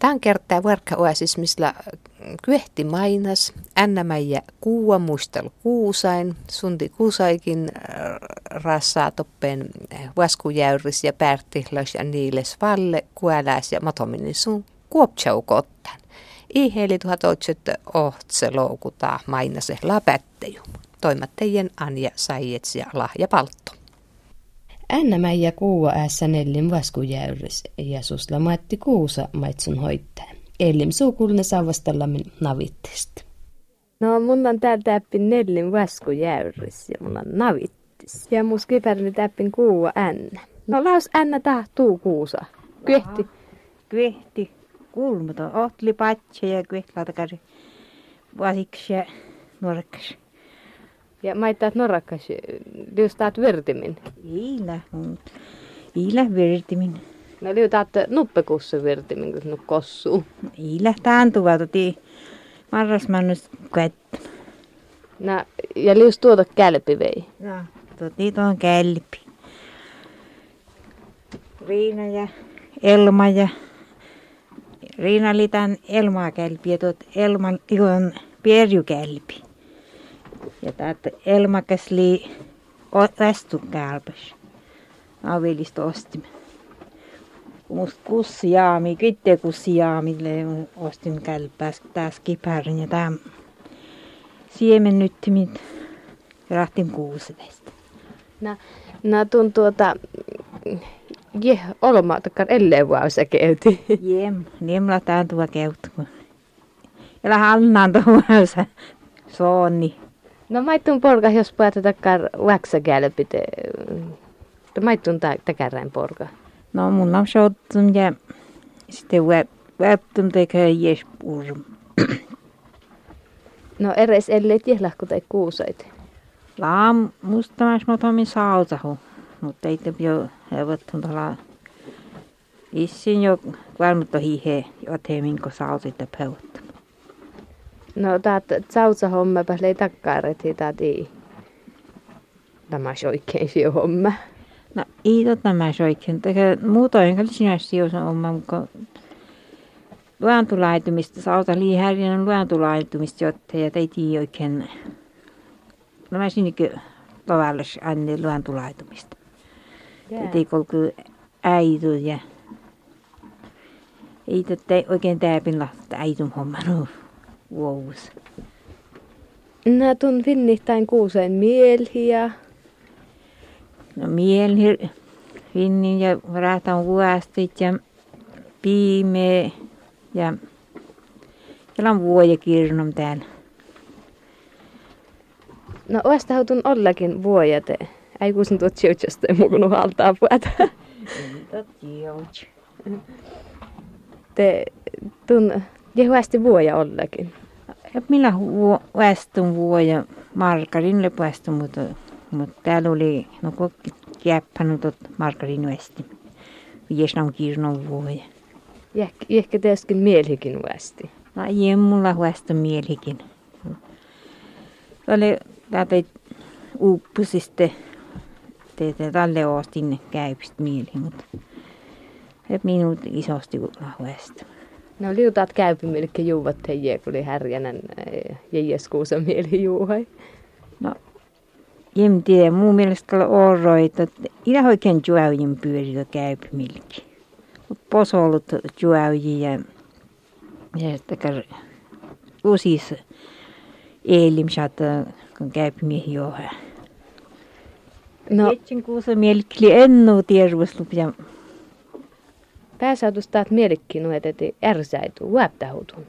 Tämän kertaa varkka oasismisla kyehti mainas, ännämäjä kuua muistel kuusain, sunti kuusaikin äh, rassaa toppen vaskujäyris ja pärtihlas ja niiles valle, kuäläis ja matominin sun kuopchaukottan. Iheli 1800 ohtse loukuta mainase läpättejum. Toimattejen Anja Saijets ja Lahja Paltto. Ännämäjä kuua äässä nellin vaskujäyris ja susla Matti Kuusa maitsun hoittaa. Ellim suukulne saavastallamin navittista. No mun on täällä täppin nellin vaskujäyris ja mun on navittis. Ja mun skiperni täppin kuua ännä. No laus ännä tahtuu kuusa. Kyhti. Kyhti. Kulmata. Ohtli patse ja kyhtlatakari. Vasiksi ja nuorekkasi. Ja maittaat norrakkas, liustaat vertimin. Iillä, iillä vertimin. No liutaat nuppekussa vertimin, kun nuk kossuu. Iillä taantuva toti marrasmannus kättä. No, ja lius tuota kälpi vei. No, toti tuon kälpi. Riina ja Elma ja Riina oli tämän Elmaa kälpi ja tuot Elma on Perjukälpi. Ja täältä Elmakas li vastu kälpäs. Avelista ostimme. Musta kussiaami, kytte kussiaamille ostin kälpäs taas kipärin ja tämän siemen nyttimit rahtin kuusedesta. No, no tun tuota, je, olma takkar ellei vuosi keyti. Jem, niemla tämän tuo keuttu. Ja hannaan tuossa soonni. No maittun porka, jos päätä takkar väksäkälpit. Maittun takarrain porka. No mun on shottum ja sitten web webtum tekee jespurum. No eres ellei tiedä, tai kuusait. Laam mustamas mä tomin sautahu. Mutta ei te jo hevottun tällä Issin jo varmutta hihe, joten minkä sautit ja peuttam. No taat sautsa homma pas lei takkaaret taati. Tämä oikein se homma. No ei tota mä oikein. Teke muuta enkä sinä sijoisa homma, mutta luontulaitumista, sauta liihärjen luontulaitumista, jotta ja teiti oikein. No mä sinnekin tavallis aina luontulaitumista. Teiti kolku äitu ja ei tätä oikein täpin lahta äitun homma no vuous. Nää tun finnihtain kuuseen mielhiä. No mielhi finnin ja rahtan vuostit ja piime ja Kelan vuojakirnum täällä. No oasta hautun ollakin vuojate. Ei kuusin tuot sijoitusta ja mukunu haltaa puhuta. Te tun jehuasti vuoja ollakin. Ja minä väestön vuoja margarin lepuästön, mutta, mutta täällä oli no kokki kiäppänut tot margarin väesti. Viesnan kirnon vuoja. Ehkä teeskin mielikin väesti. No ei mulla väestön mielikin. Oli täältä uppusiste teitä tälle ostin käypistä mieli, mutta minut isosti väestö. No liutaat käypimilkki juuvat heijä, kun oli härjänän jäjeskuusa mieli juuhai. No, en tiedä. Mun mielestä oli että ihan oikein juäujin pyöritä käypimilkki. Posolut juäuji ja, ja sitten usis eilimsat, kun käypimiehen juohai. No. Etsin kuusa mielikki ennu tiervuslup ja Pääsautusta, että ärsäitu, väptähutun.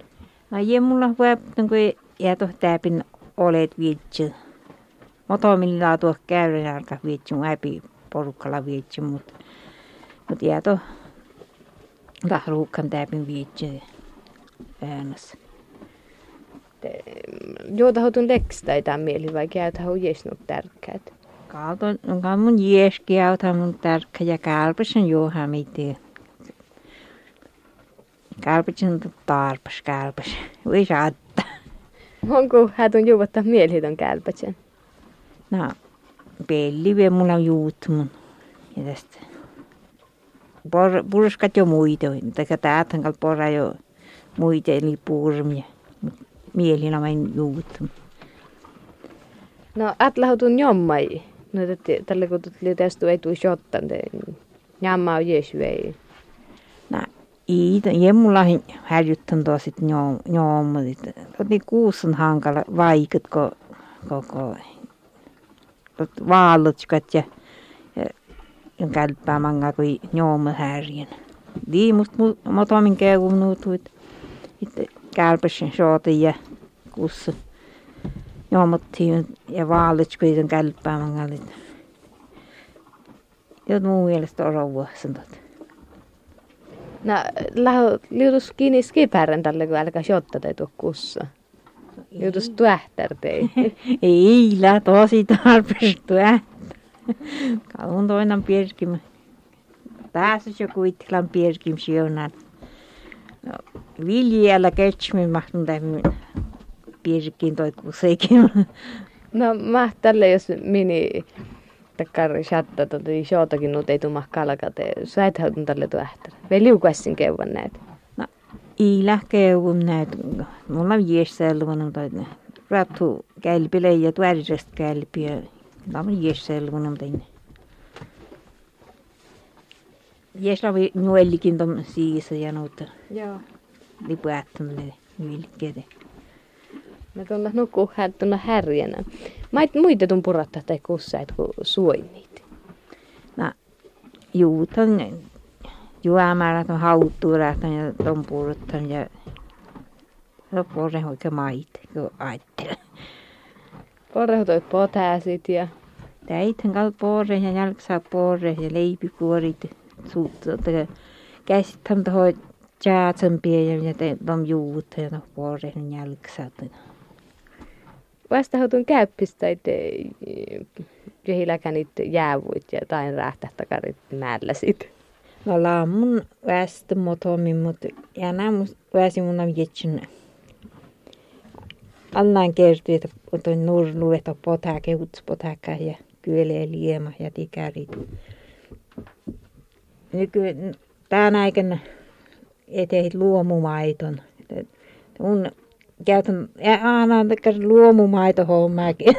No ei mulla väptän, kun jäätö täpin olet viitsi. Motomilla tuo käydä alkaa viitsi, läpi porukalla viitsi, mutta mut jäätö lahruukkan täpin viitsi äänessä. Juotahutun lekstä ei tämän mieli, vai käytä hau jesnut tärkkäät? Kaalton, on mun jeski auta mun tärkkä ja kaalpasen juoha mitään. Kärpitsin tarpas kärpäs. Voi saatta. Onko hätun juuvottaa mielitön kärpätsen? No, pelli vielä mulla on juuttunut. Ja tästä. por, purskat jo muita, mutta täältä kal pora jo muita eli puurmia. Mielinä vain juut. No atlautun jommai. No tälle kun tuli tästä ei tule shottan, jamma on jees vei. No, ei, jemmullahin hälyttän tuo sitten joommat. Toti kuusen hankala vaikut, kun koko vaallutkat ja ja kui joomma härjen. Liimust motomin käy nuutuit. Sitten kälpäs shootin ja kussa joomottiin ja vaalit kuin kälppää manga. Jot mun mielestä on sanot. No, lähö liutus kiinni skipärän tälle, kun älkää shotta teitu kussa. Liutus tuähtär tei. Ei, lä tosi tarpeeksi tuähtär. Kaun toinen pierkim. Tässä jo kuittilan pierkim siunat. No, viljellä ketsmin mahtun tämän pierkin toi kusekin. No, mä tälle jos mini takkari chatta tuota shootakin nuut ei tuu kalkate. Sä et hautun tälle tuähtää. Vai liukuessin keuvan näet? No, iilä keuvun näet. Mulla on jiesselvun, mutta rattu kälpile ja tuärisestä kälpiä. Tämä on jiesselvun, mutta Jeslavi nuellikin tuon siisa ja noita Joo. lipuättämille nylkkeitä. Mä tuonna nukkuu tuonna härjänä. Mä et muita tun purattaa tai kussaat kuin suoinnit. No, juutan juomara tuon hauttuurahtan ja tuon puruttan ja loppuun oikein maita, kun ajattelen. Porrehu toi potäsit ja... Täithän kal porre ja jalksaa porre ja leipipuorit suutta. Käsithän tuohon jäätsempien ja tuon juutta ja tuon porre ja jalksaa. Vasta hautun käyppistä, että jehiläkänit jäävuit ja tain rähtähtäkarit määllä. No laamun väestö motomi, mutta ja nämä väsi mun on jetsin. Annan kertoi, että on nurlu, että potaa kehuts potaka ja kyelee liema ja tikärit. Nyky, tänä aikana eteit luomumaiton. Mun käytän aina luomumaito hommaakin.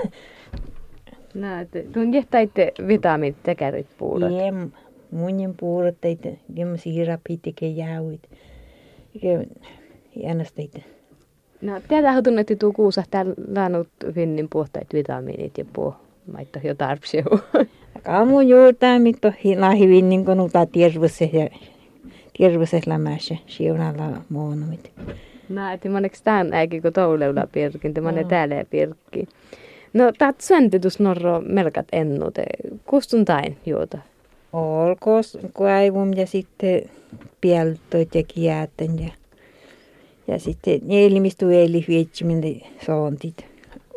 No, tuon jättäitte vitaminit tekärit puurot. Jem, munin puurot teitä, jem siirapit ja jääuit. Jännästeitä. No, tiedä hautun, että tuu kuusa täällä laanut finnin puhtaat vitamiinit ja puh maitto jo tarpsiu. Kaamu juurtaa mitto lahi vinnin kun uta tiervuse ja tiervuse lämässä siunalla muonomit. No, että moneks tämän äikin kun touleula pirkin, tämä ne täällä pirkki. No, taat säntitus norro melkat ennute. Kustun tain juota? Olkoos kaivum ja sitten pieltoit ja kiäten ja, ja sitten neilimistu eli vietsiminen soontit.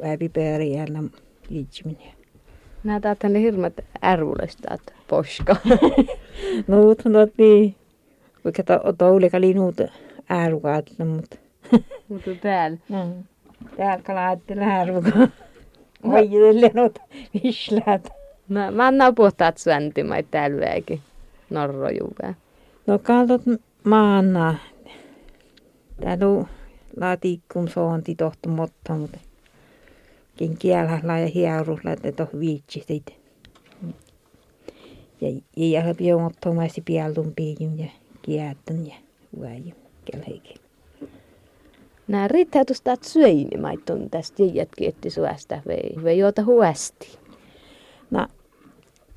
Väipipääriällä vietsiminen. Nää taat tänne hirmat ärvulestaat poska. Nuut otti, vaikka toulika linuut ärvukaat, mutta Mutta täällä. Mm. Täällä kalaattele ärvukaa. Hoidelle noita visläät. No, mä annan puhtaat sväntimait täällä väikin. Norro juvää. No kaltot maanna. Täällä on laatikkum soonti tohtu motta, mutta ken kielä ja hierusla, että toh viitsi siitä. Ja ei jää piomottomaisi pieltun piijun ja kieltän ja väijun kelheikin. Nää riittää tuosta syöini maitton tästä jätkin, että suästä vei, vei juota huästi. No,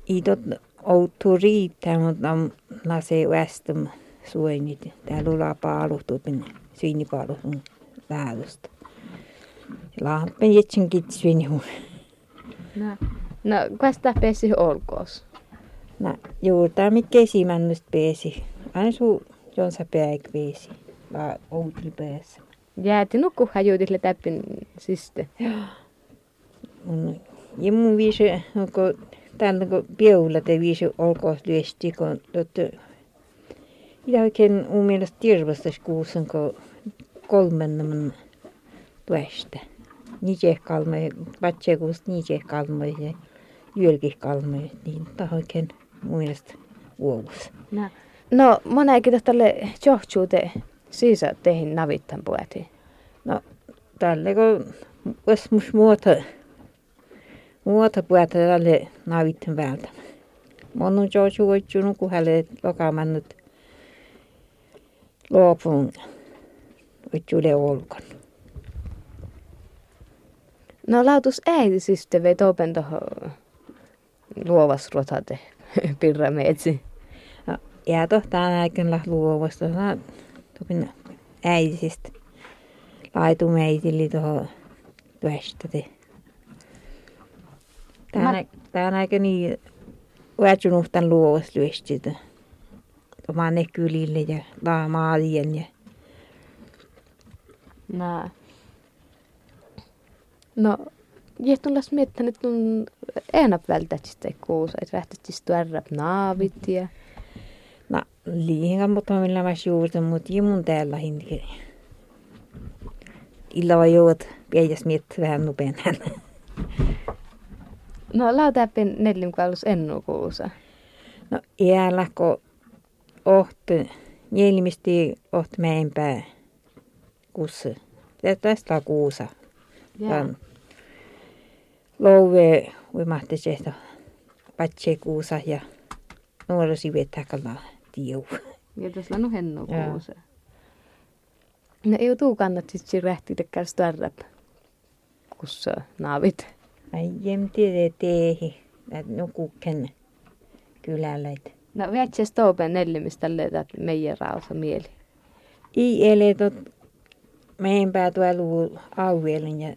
ei tot outu riittää, mutta on lase västum suoinit. Täällä on paaluhtupin, syynipaaluhtun lähdöstä. Lahappen jetsin kitsyini No, no kuesta pesi olkoos. No, juurtaa mikä esimännystä pesi. Aina suu jonsa päik pesi. Vaan outli päässä. Jääti nukkuhan juutille täppin siste. Mun, ja mun viisi, onko täällä kun piulla te viisi olkoon lyesti, kun tuottu, ja oikein mun mielestä tirvastas kuusen, kun kolmennaman tuesta. Niitä kalme, vatsekuusta niitä kalme ja jylkih kalme, niin tämä oikein mun mielestä vuovuus. No, No, monekin tälle johtuute siisa teihin navittan puhutiin. No, tälle kun osmus muuta, muuta puhuta tälle navittan päältä. Mun on jo suojunut, kun hälle lokamannut luopun, vitsuille olkon. No lautus äiti sitten vei topen tuohon pirrameetsi. Ja tohtaan aikana luovasta, no, topin äidisistä. Laitu meitili tuohon tuesta. Tämä on aika niin väitsynuhtan luovasta lyöstitä. Tuomaan kylille ja laamaalien ja No. No, jähtullas miettänyt, että on enää välttämättä kuusa, että lähtetään tuoda naavit ja... No, liian mutta millä mä juurta, mutta mun täällä hindi. Illava juot, piäjäs miettiä vähän nopeammin. No, lautappin neljän kuolus ennu kuusa. No, iällä kun ohti, nielimistä ohti meidän kuussa. Tästä on kuusa. Jaa. Louve uimahti se, että patse kuusa ja nuorosi vetäkalla tiu. Ja tässä on hennu Jaa. kuusa. No, ei tuu kannat sitten rähti tekää tuoda kussa naavit. Ai jem tiedä teehi. No kukken kylällä. et. No, vietses toupen neljämistä että meidän rauha mieli. I ele tot meidän pää tuolla auvielin ja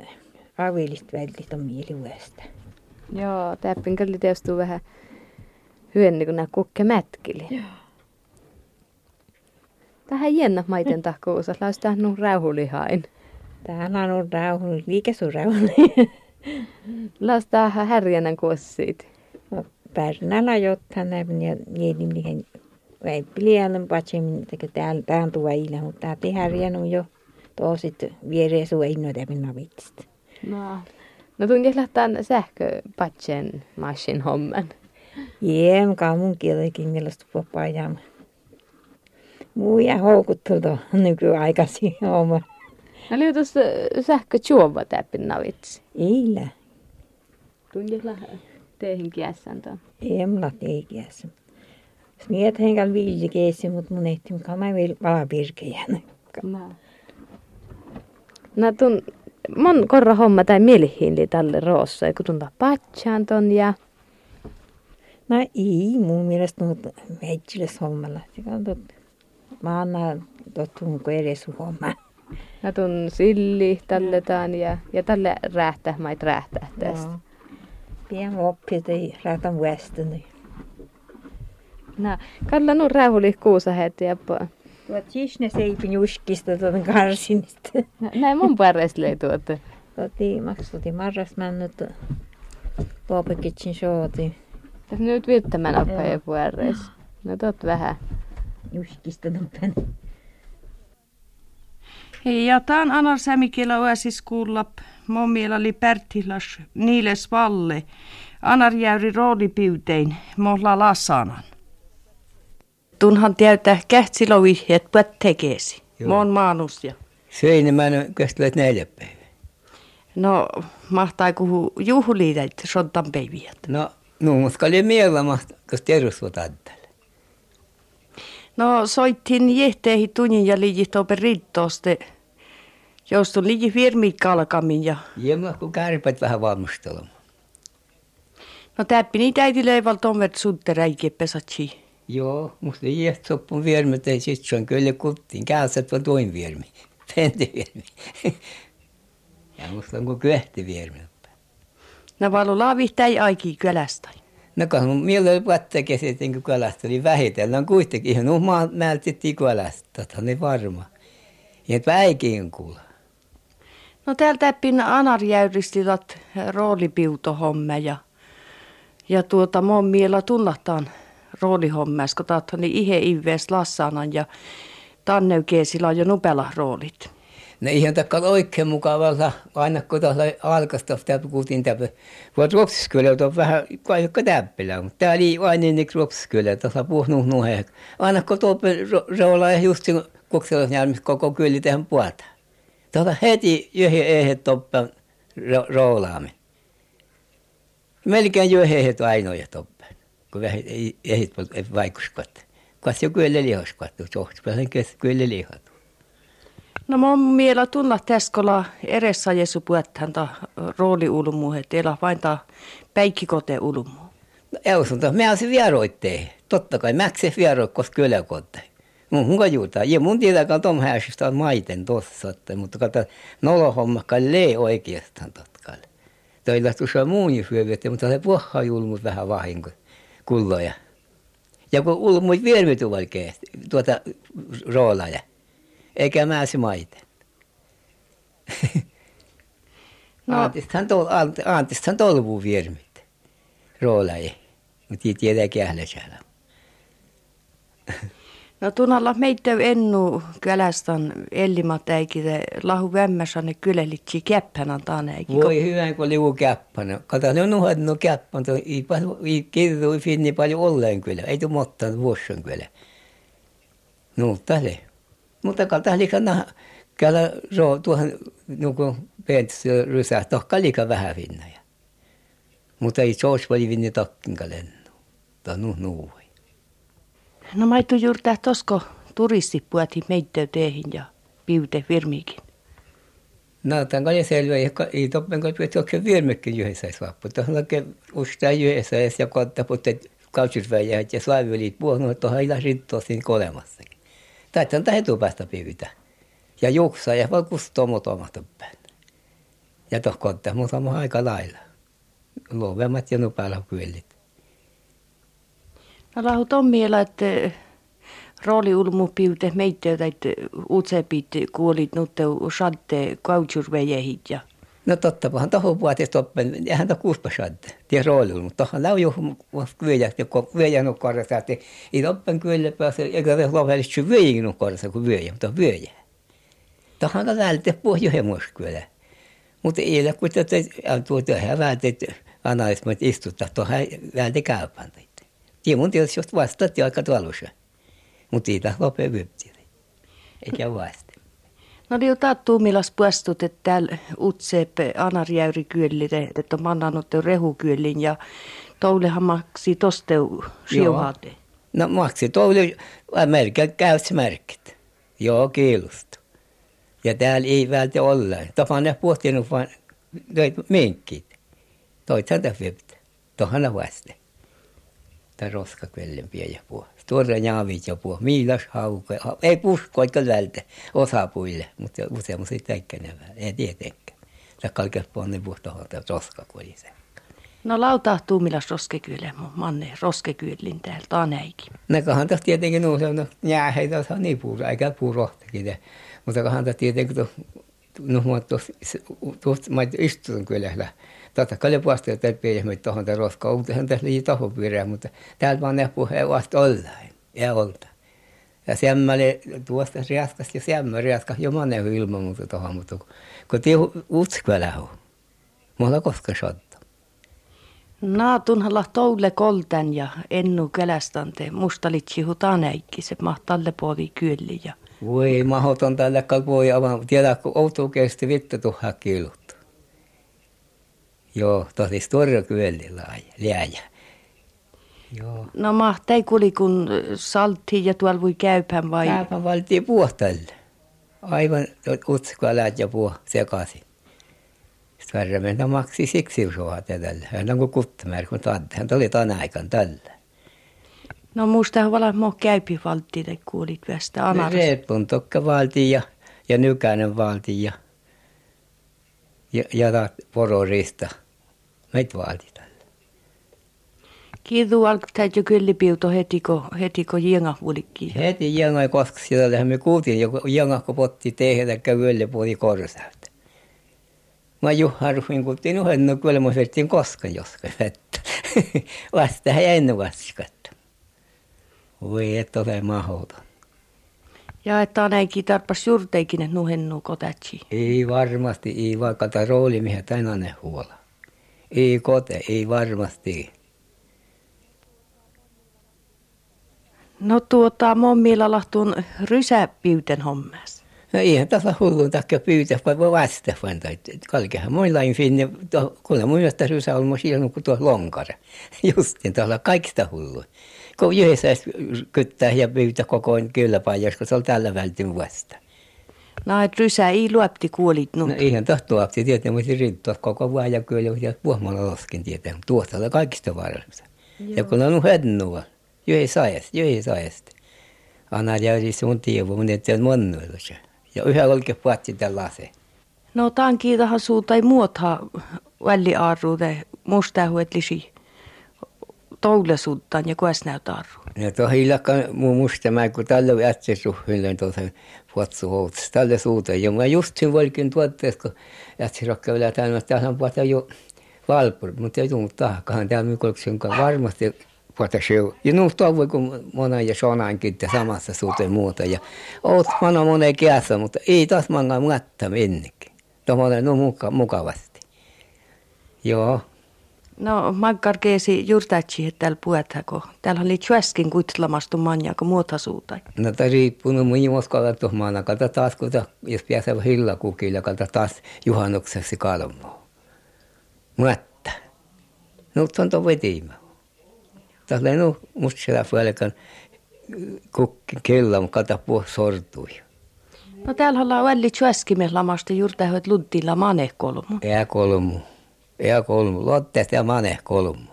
auvielista välistä on mieli uudesta. Joo, täppin kyllä teostuu vähän hyönni, kun nämä kukke mätkili. Joo. Tähän jännä maiten tahkuusa, laustaa nuun rauhulihain. Täällä on ollut rauhun, liikesun rauhun. Laustaa härjänän kuossiit. No, Pärnällä jotain näin ja niiden niihin ei piliällä patsemmin, että täällä tää on tuo illä, mutta tää tehdään rienun jo toisit viereen sua innoita minä vitsistä. No, no tunkin lähtää sähköpatsen massin homman. Jee, mun kieltäkin mielestä popajaa. Muija houkutteltu nykyaikaisia oma. No oli tuossa sähkö juova täppin navitsi. Eillä. Tunkin lähtää teihin kiässän tuon. Ei mulla teikiässä. Smiet henkal vilji keesi, mutta mun ehti mukaan mä vielä valapirkejän. No. No tun, mon korra homma tai mielihiili tälle roossa, kun tuntaa patsaan ton ja... No ei mun mielestä mutta meitsilles hommalla. Se on tot. Mä annan tottuun kun edes homma. Ja tun silli tälle taan ja, ja tälle rähtää, mait rähtää tästä. Joo. Pien oppit ei raatan vuestani. No, kalla nu rähuli kuusa heti ja po. Tuot sisne seipin juskista tuon karsinista. No, näin mun parres löi tuota. Toti maksuti marras männut Popekitsin shooti. Tässä nyt viittämän Joo. ja puolres. No tot vähän. Juskista tuon Hei, ja tämän anar sämikellä oasis kuulla mommiela oli Pärttilas Niiles Valle. Anar jäyri roolipiytein mohla lasanan. Tunhan täytää kähtsilovi, et pät tekeesi. Mon maanus ja. Söin mä kestävät neljä päivää. No, mahtaa kuhu juhliita, että sontan päiviä. No, no mutta oli mielamasta, kun terusvat tälle. No, soittin jehteihin tunnin ja liijit open riittooste. Joustun liiji firmi kalkamin ja mä kun kärpät vähän valmistelemaan. no täppi niitä äiti leival tommet sutteräikin pesatsi. Joo, musta jäät soppun viermet ei sit se on kyllä kuttiin. Käysät vaan toin viermi. Pente viermi. ja musta on kuin kyöhti viermi. No valu laavihtä ei aiki kylästä. No kun mun mielellä vatta kesit kun kalasta, niin vähitellen kuitenkin ihan omaa mältittiin kalasta, tota niin varma. Ja et väikin kuulla. No täällä täppin anar jäyristilat roolipiutohomme ja, ja tuota mon miellä tunnahtaan roolihommas, kun taat niin ihe ives lassanan ja tanneukeesilla on jo nupela roolit. No ihan takka oikein mukavalla, aina kun tuolla alkasta täpä kuutin täpä. Kun Ropsiskylä on vähän kaikka täppilä, mutta tää oli aina niin Ropsiskylä, tuossa puhnut nuhe. Aina kun tuo roolaa just kukselusjärmissä koko kyli tähän puolta. Tuolla heti yhden ehet toppan roolaamme. Melkein yhden ehet ainoa toppan, kun vähän ehet vaikuskot. Kas jo kyllä lihaskot, sohtupäin kyllä lihat. No mun mielestä tunna täskola edessä jesu puhutaan ta rooli ulumu, että elä vain ta päikkikote ulumu. No eusunta, mä olisin vieroitte. Totta kai mäkse vieroit, koska kyllä kote. Mun hunka juuta. Ja mun tietääkään tom häsistä on maiten tossa, mutta kata nolohomma lee oikeastaan totkalle. Toilla tuossa muun syövät, mutta se puhaa julmut vähän vahinko kulloja. Ja kun ulmut viermitu tuota roolaja eikä mäsi maiten. No. Antistahan, tol, antistahan tolvuu viermit. Roolaji. Mutta ei tiedä kählä siellä. No tunnalla meitä ennu kylästän ellimatäikide lahu vämmäsänne kylelitsi käppänä taanäikin. Voi hyvä, kun liu käppänä. Kato, ne on nuhannut käppänä. Ei, ei kirru, ei finni paljon olleen kyllä. Ei tule mottanut vuosien kyllä. No, tälle. Mutta kalta likana källä ro tuohon nuku pentis rysä tohka lika vähän vinnaja. Mutta ei soos oli vinni takkin lennu. Ta nu nu. No maittu juurta tosko turisti puhati meitä teihin ja piute virmiikin. No, tämän kanssa selvä, ei toppen kanssa että onko virmekin yhdessä svappu. Tuohon ustaa yhdessä ja kotta, mutta kautsisväjät ja slaivelit puhunut, että tuohon ei tosin kolemassakin. Tähän etupäästä pivitä. Ja juksa ja vaan kustoo muutamat päin. Ja tohko että muutama aika lailla. Luovemmat ja nupäällä kyllit. No lahu on miela, että rooli ulmu piute meitä, että utsepit kuolit nutte sadde kautsurvejehit ja No totta, pahan tohon vuoteen toppen, eihän to kuuspa sadde, tie rooli mutta tohon lau juhu vyöjä, ja kun vyöjä no korjata, että ei toppen kyllä pääse, eikä se lovelisi vyöjä no korjata kuin vyöjä, mutta vyöjä. Tohon ka vältte puh juhemus kyllä. Mutta ei ole kuitenkin, että tuota hän vältte, analysmat istuttaa, tuohon vältte käypän. Tie mun tietysti vastatti aika tuolla mutta ei tämä lopee vyöptiä. Eikä vasta. No niin, tattuu millas puestut, että täällä utsepe anarjäyri kyöllire, että on mannanut rehukyöllin ja toulehan maksi tosteu siuhaate. No maksi toule melkein käyts merkit. Joo, kiilusta. Ja täällä ei vältä olla. Tapaan ne pohtinut vaan minkkit. Toithan tämä vyöptä. Tohana vasta. Tämä roska kvällen pieni puhua. Tuore jaavit ja puhua. Miilas hauke. Ei pusko, eikä vältä osapuille, mutta useammin sitten täikkäinen vähän. Ei tietenkään. Tämä kaiken puolelle puhtaa roska, kun oli se. No lautahtuu millas roskekyyle, manne roskekyylin täällä taaneikin. No kahan tässä tietenkin nuusen, no jääheitä on niin puura, eikä puurohtakin. Mutta kahan tässä tietenkin tuossa, no tuossa istun kyllä Totta kai puolesta että pieni tuohon te roska, uutehan tässä liian tohon pyörää, mutta täältä vaan ne puheen vasta ollaan, ja olta. Ja semmoinen tuosta riaskas ja semmoinen riaskas jo monen ilman muuta tuohon, mutta kun tiu utskvällä on. Mulla koska sotta. Naatunhalla toule koltän ja ennu kälästante mustalitsi hutaneikki, se mahtalle puoli kyölli ja voi mahoton tällä kalpoi avaan. Tiedä, kun outuu kesti vittu tuhaa kilut. Joo, tosi storja kyllä liäjä. Joo. No mahtai kuli kun saltti ja tuolla voi käypän vai? Käypän valtiin puhtalle. Aivan utskoa läät ja puh sekaisin. Sitten mennä maksi siksi usoa tällä. Hän on kuin kuttamär, kun hän tuli tänä aikaan tällä. No musta vala mo käypi valtti, te kuulit västä anaras. Reepun tokka valti ja, ja nykäinen valti ja, ja, ja pororista meitä vaaditaan. Kiitos alkaa jo kyllä piuto heti kun, heti kun jenga vuolikki. Heti jenga koska siellä me kuultiin, joku jenga kun potti tehdä kävylle puoli korsautta. Mä Juha ruhin kuultiin yhden, no kyllä mä vettiin koskaan joskaan vettä. Vasta hän ennen vastiskatta. Voi et ole mahdoton. Ja että on äikin tarpas juurteikin, että nuhennu kotatsi. Ei varmasti, ei vaikka tämä rooli, mihin tänään huola. Ei kote, ei varmasti. No tuota, mun mielestä lahtuun rysäpiyten hommas. No eihän tässä hullun takia pyytä, kun voi vasta fanta. Kalkehan muillain finne, kun mun mielestä rysä on mun kuin tuo lonkara. Justin tuolla kaikista hullu. Kun yhdessä kyttää ja pyytä koko kyllä paljon, kun se on tällä vältin vasta. No, että rysä ei luopti kuolit no. No eihän tahtoa, että tietää, mutta riittää koko vuoden ja kyllä, ja puhmalla loskin tietää. Tuosta on kaikista varmasti. Ja kun on hennua, yhdessä ajasta, yhdessä ajasta. Anna jäyri sun tievu, mutta et on monnoilla ja yhä olke puhuttiin tällaisen. No tämän kiitahan suutai muuta väliarruude musta huetlisi toulesuuttaan ja kues näytarru. Ja tuo hiilakka muu musta mä kun tällä jätsi suhvilleen tuossa puhuttu houts. Tällä suuta. Ja mä just sen volkin tuotteessa, kun jätsi rokka vielä tänne, että täällä on puhuta jo valpur, mutta ei tullut tahkahan täällä mykolksen varmasti puhuta show. Ja nu toivon, kun mona ja sonaankin samassa suuteen muuta. Ja oot mana monen kiässä, mutta ei taas manga muatta minnekin. Tuommoinen no muka, mukavasti. Joo. No, makkar keesi juurtaatsi, että täällä kun täällä oli tjöskin kuitlamastu manja, kun muuta suuta. No, tämä riippuu, no moskalla tuohon maana, kata taas, kun jos pääsee hilla kukilla, kata taas juhannukseksi kalmoa. Muatta. No, on tuo vetiimä. Tällä no, musta siellä välkän kukki kellam kata puh sortui. No täällä ollaan välli tjöskimies lamasta juurta että luttilla mane kolmu. Ää kolmu. Ää kolmu. Lottes ja mane kolmu.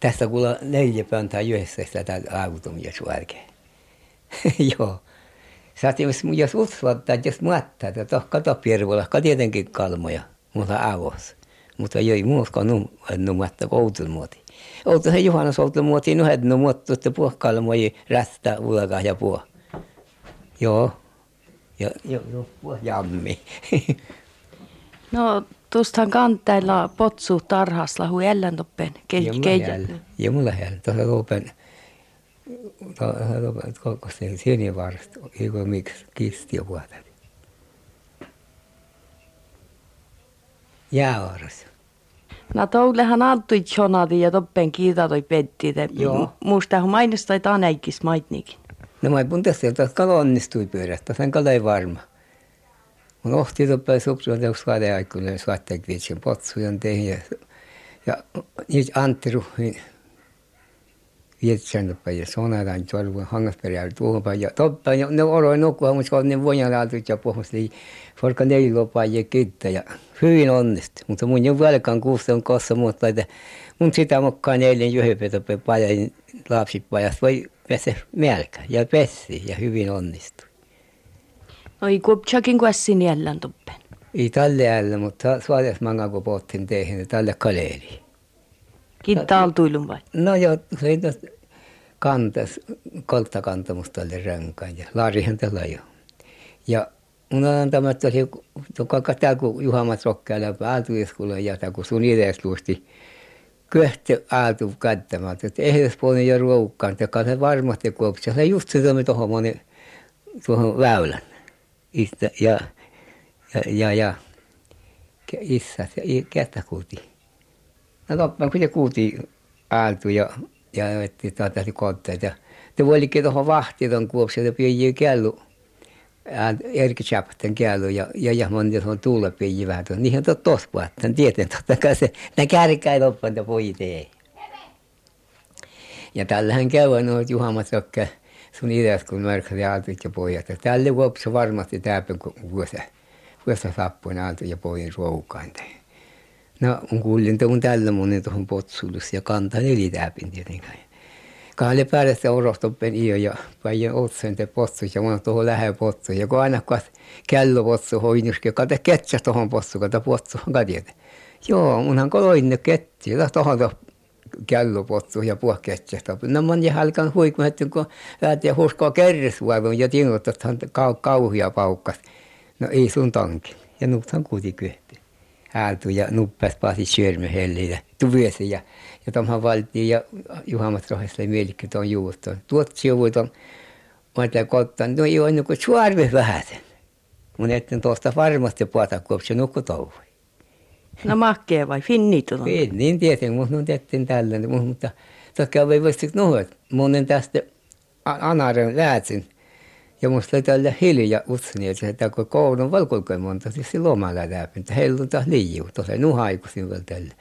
Tässä kuulla neljä pöntä yhdessä sitä automia suorkeen. Joo. Saatiin, jos uskottaa, jos muottaa, että toh kato piervolla, tietenkin kalmoja, mutta avos. Mutta ei muuska numatta koutun muoti. Oltu se juhannus oltu muoti nuhednu muottu, että puhkailla moi rästä ulaga ja puh. Joo. Ja, jo, jo, puh jammi. no, tuostahan kanteilla potsu tarhasla hui elläntoppen keijä. Ja mulla hel, tuossa lopen. Tuossa se sieni varasta, eikö miksi kisti jo puhutaan. Jäävaarassa. No toulehan altui tjonadi ja toppen kiita toi petti. Joo. Muista hu mainostai taan äikis maitnikin. No mä pun tässä, että kalo onnistui pyörästä, sen kalo ei varma. Mun ohti toppen supsuun teoks kade aikuinen, suatteek viitsin potsujan tehin ja, ja nyt Antti Ruhin vietsän toppen ja sonataan tuolla hangasperällä tuohon ja toppen ja ne oroin nukkua, mutta on niin voijan laatut ja pohmus lii. Forka neilopaa ja kiittää ja hyvin onnistui. Mutta mun jo velkaan kuusta on kossa muuta, että mun sitä mukaan eilen juhepetope pajan lapsipajasta voi päästä melkä ja pessi ja hyvin onnistui. No ei kupchakin kuessin jällän tuppen. Ei tälle jällä, mutta suojas manga kun pohtin teihin, että tälle kaleeli. Kiittää altuilun vai? No joo, se ei kantas, kolta kantamusta tälle ränkaan ja laarihan tällä jo. Ja mun on tämä tosi, joka tämä kun Juhamat rokkeella aaltuiskulla ja tämä kun sun ideas luusti, köhti aaltu kättämään, että ehdes puolin jo ruukkaan, että se varmasti kuopsi. Se just se moni, tuohon väylän. Istä, ja, ja, ja, ja isä, ketä kuuti. No loppuun, kun se kuuti aaltu ja, ja että tätä kootteet. Ja te voilikin tuohon vahtiin tuon kuopsi, että pieni kello Erkki Chapten kielu ja, ja, ja moni on tullut pieni vähän. Niihin on totta puhutaan, tieten totta kai se, ne kärkkäi loppuun, että pojit ei. Ja tällähän käy noit Juhamat Rokke, sun ideas, kun märkäsi aaltuit ja pojat. Ja tälle vuopsi varmasti kun vuosi, vuosi sappuin aaltu ja pojin ruokaan. No, kun kuulin tuon tällä monen tuohon potsulus ja kantaa neli täpin tietenkään. Kahle päästä orostoppen iyo ja paljon otsen te potsu ja mun tuohon lähe potsu. Ja kun aina kun kello potsu hoinuski, kate ketsä tuohon potsu, kata potsu katjete. Joo, munhan koloinne ketti, ja tuohon kello potsu ja puh ketsä. No mun jälkeen huikun, että kun ja huskoa kerresvuivun ja tingot, että kau, kauhia paukkas. No ei sun tanki. Ja nuuthan kuitenkin kyhti. Häältu ja nuppas pääsi hellille. Tuviesi ja ja tuohon valtiin ja Juhamat rohessa mielikki tuon juuston. Tuot sivuit on Mä ajattelin kottaan, no ei ole niin kuin suarvi vähäsen. Mun etten tuosta varmasti puhuta, kun se nukkui touhui. No makkee vai finniitu? Niin, niin tietenkin, mutta nyt tehtiin tällainen, mutta toki ei voisi nuhut. Mun en tästä anaren läätsin. Ja musta oli tällä hiljaa utsini, että kun koulun valkulkoin monta, siis se lomalla läpi, että heillä on taas liiu, tuossa nuhaikuisin vielä tällä.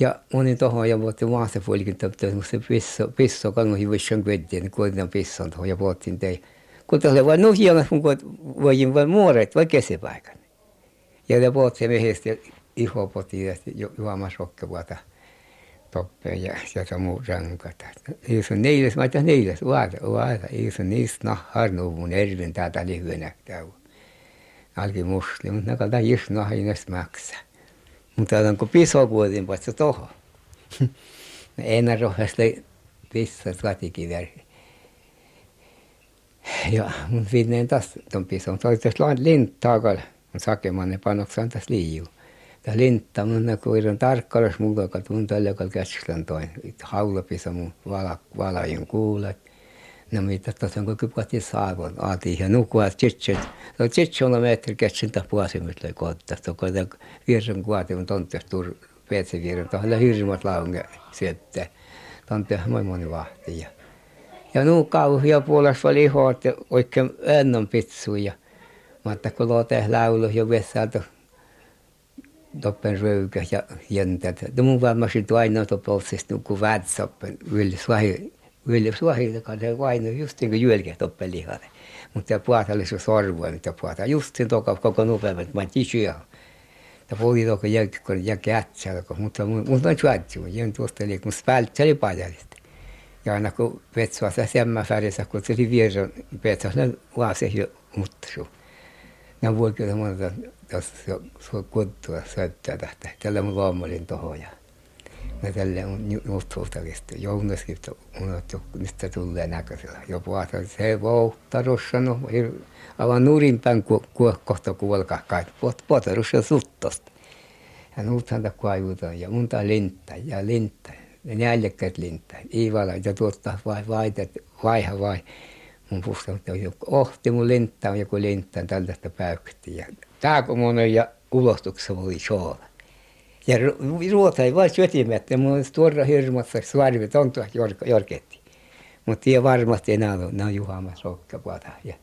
Ja monin tuohon ja vuotti maassa puolikin, että se pisso, pisso kannuhi vissan kvedtiin, niin kuitenkin pisson tuohon ja vuottiin tein. Kun tuossa vain nuhjana, kun voin vain muoret vai kesipaikan. Ja ne vuotti miehestä iho poti ja juomassa rokkevuota toppeen ja sieltä muu rankata. Iisu neljäs, mä ajattelin neljäs, vaata, vaata, iisu niistä nahar nuvun ervin täältä lyhyenä käy. Alki musli, mutta ne kaltaa just nahinas maksaa. Mutta on kun piso kuotin paitsi toho. Enää rohjasta pissa tuotikin verhi. Ja mun viimein taas ton pison. Toi tässä lintaa, kun sakemaan ne panoksan tässä ta lintta mun kuiran tarkkalas mulla ka tun tällä kal käsklan toin haula pisa mun vala valajen kuulet. No mitä tuossa on kun pati saavon aati ja nukua tsitsit no tsitsolla metri käsin ta puasimit löi kohta to kun virran kuati mun tontte tur petsi virran tohalla hirmat launge sieltä tontte moi moni vahti ja ja nuu kauhia puolesta oli ihot oikein ennon pitsu ja mutta kun lote laulu jo vesältä toppen röykä ja jäntät. No mun varmasti aina topolsesta kun vätsoppen yli suohi yli suohi kan se vaino just niin kuin jylkeä toppen lihalle. Mutta ja puhata oli se sorvua, mitä puhata. Just sen toka koko nopeammin, mä tisyä. Ja puhui toka jälkeen, kun jälkeen ätsää, mutta mun on suotsu. Jön tuosta eli kun spältseli pajalista. Ja aina kun vetsua se semmä färjessä, kun se oli vierän vetsua, ne vaan se jo muuttu. Nämä voi kyllä monta jos se kuttua syöttää tästä. Tällä mun vaamolin tohon ja no tällä on nuhtsuustavista. Jounaskin unohtu, mistä tulee näköisellä. Jo puhata, se vouhtarussa, no aivan nurinpäin kohta kuolkaa kai. Puhtarussa suttosta. Ja nuuthan ta kaivutaan ja munta lintta ja lintta. Ja neljäkkäät lintta. Iivala ja tuottaa vai vaitet, vaiha vai. Mun puhusta, mutta ohti mun lintta on joku lintta, tällaista päykkiä. Ja taakomonen ja ulostuksessa oli soola. Ja ruota ei vain syötimättä, mun olisi tuoda hirmassa suorivi tontua jorketti. Mutta ei varmasti enää ole, ne on juhamassa rokkapuota ja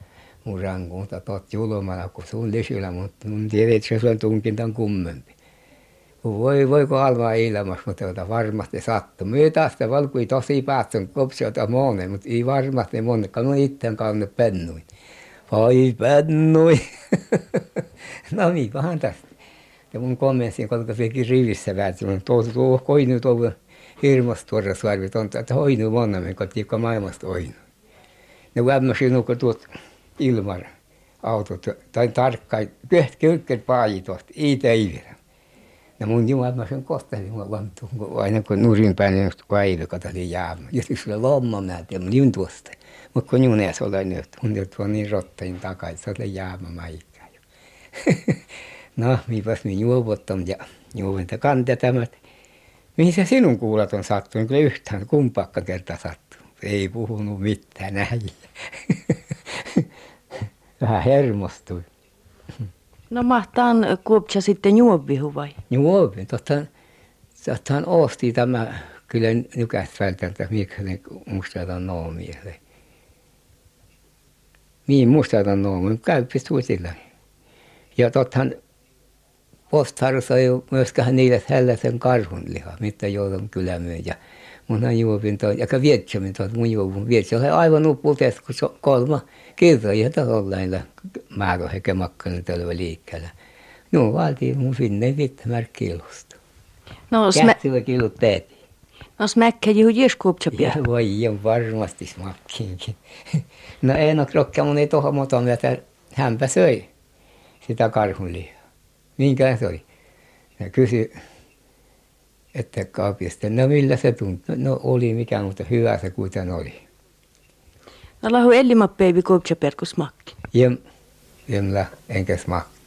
mun ranku, mutta tot julmalla, kun sun lisyllä, mutta mun tiedät, että se on tunkintan kummempi. Voi, voiko almaa ilmassa, mutta ota varmasti sattuu. Me taas valkui tosi päätön kopsiota monen, mutta ei varmasti monnekaan, no itseään kaunne pennuin. Ai pennui. no niin, vähän tästä. Ja mun kommensin, kun sekin rivissä väänsi, mun tuossa tuo koinu tuo hirmas tuoda suorvi että hoinu monnamme, kun tiikka maailmasta hoinu. Ne vämmäsi nuko tuot ilmar autot, tai tarkkaan, kyht kylkket paaji tuosta, ei teivillä. Ja mun jumal mä sen mä vaan aina kun nurin päin, niin kun oli jäämä. Ja sitten sulla lomma mä tein, mun tuosta. Mutta kun juneessa olen nyt, mun nyt on niin rottain takaisin, se oli jäämä maikkaa. no, miipäs minä juovottam ja juovin te kantetamät. Mihin se sinun kuulat on sattunut? Kyllä yhtään kumpaakka kerta sattunut. Ei puhunut mitään näin. Vähän hermostui. No mahtaan kuopcha sitten juovihu vai? Juovin, tottahan, tottahan osti tämä kyllä nykäistä välttämättä, miksi ne mustetaan noomielle. Niin mustetaan noomi, käyppi suisilla. Ja tottahan postharus ei myöskään niille sellaisen karhun liha, mitä joudun kyllä. Ja mun juovin toi, ja vietsämin toi, mun juovun vietsä. Se aivan uppuutes, kun se kolma kirjoja tasollailla määrä hekä makkanen tällä liikkeellä. No valtiin mun finne vittämär kilosta. No, Kähtyvä kilut teeti. No smäkkä juhu jeskuupsa Ja voi on varmasti smakkiinkin. No en ole krokkia mun ei tohon moton, että hänpä söi sitä karhunlihaa. Minkä se oli? Ja kysyi, että kaupista, no millä se tuntui? No oli mikä, mutta hyvä se kuitenkin oli. No lahu ellimappäivi kuupsa perkus makki. Jem, jemla, enkä smakki.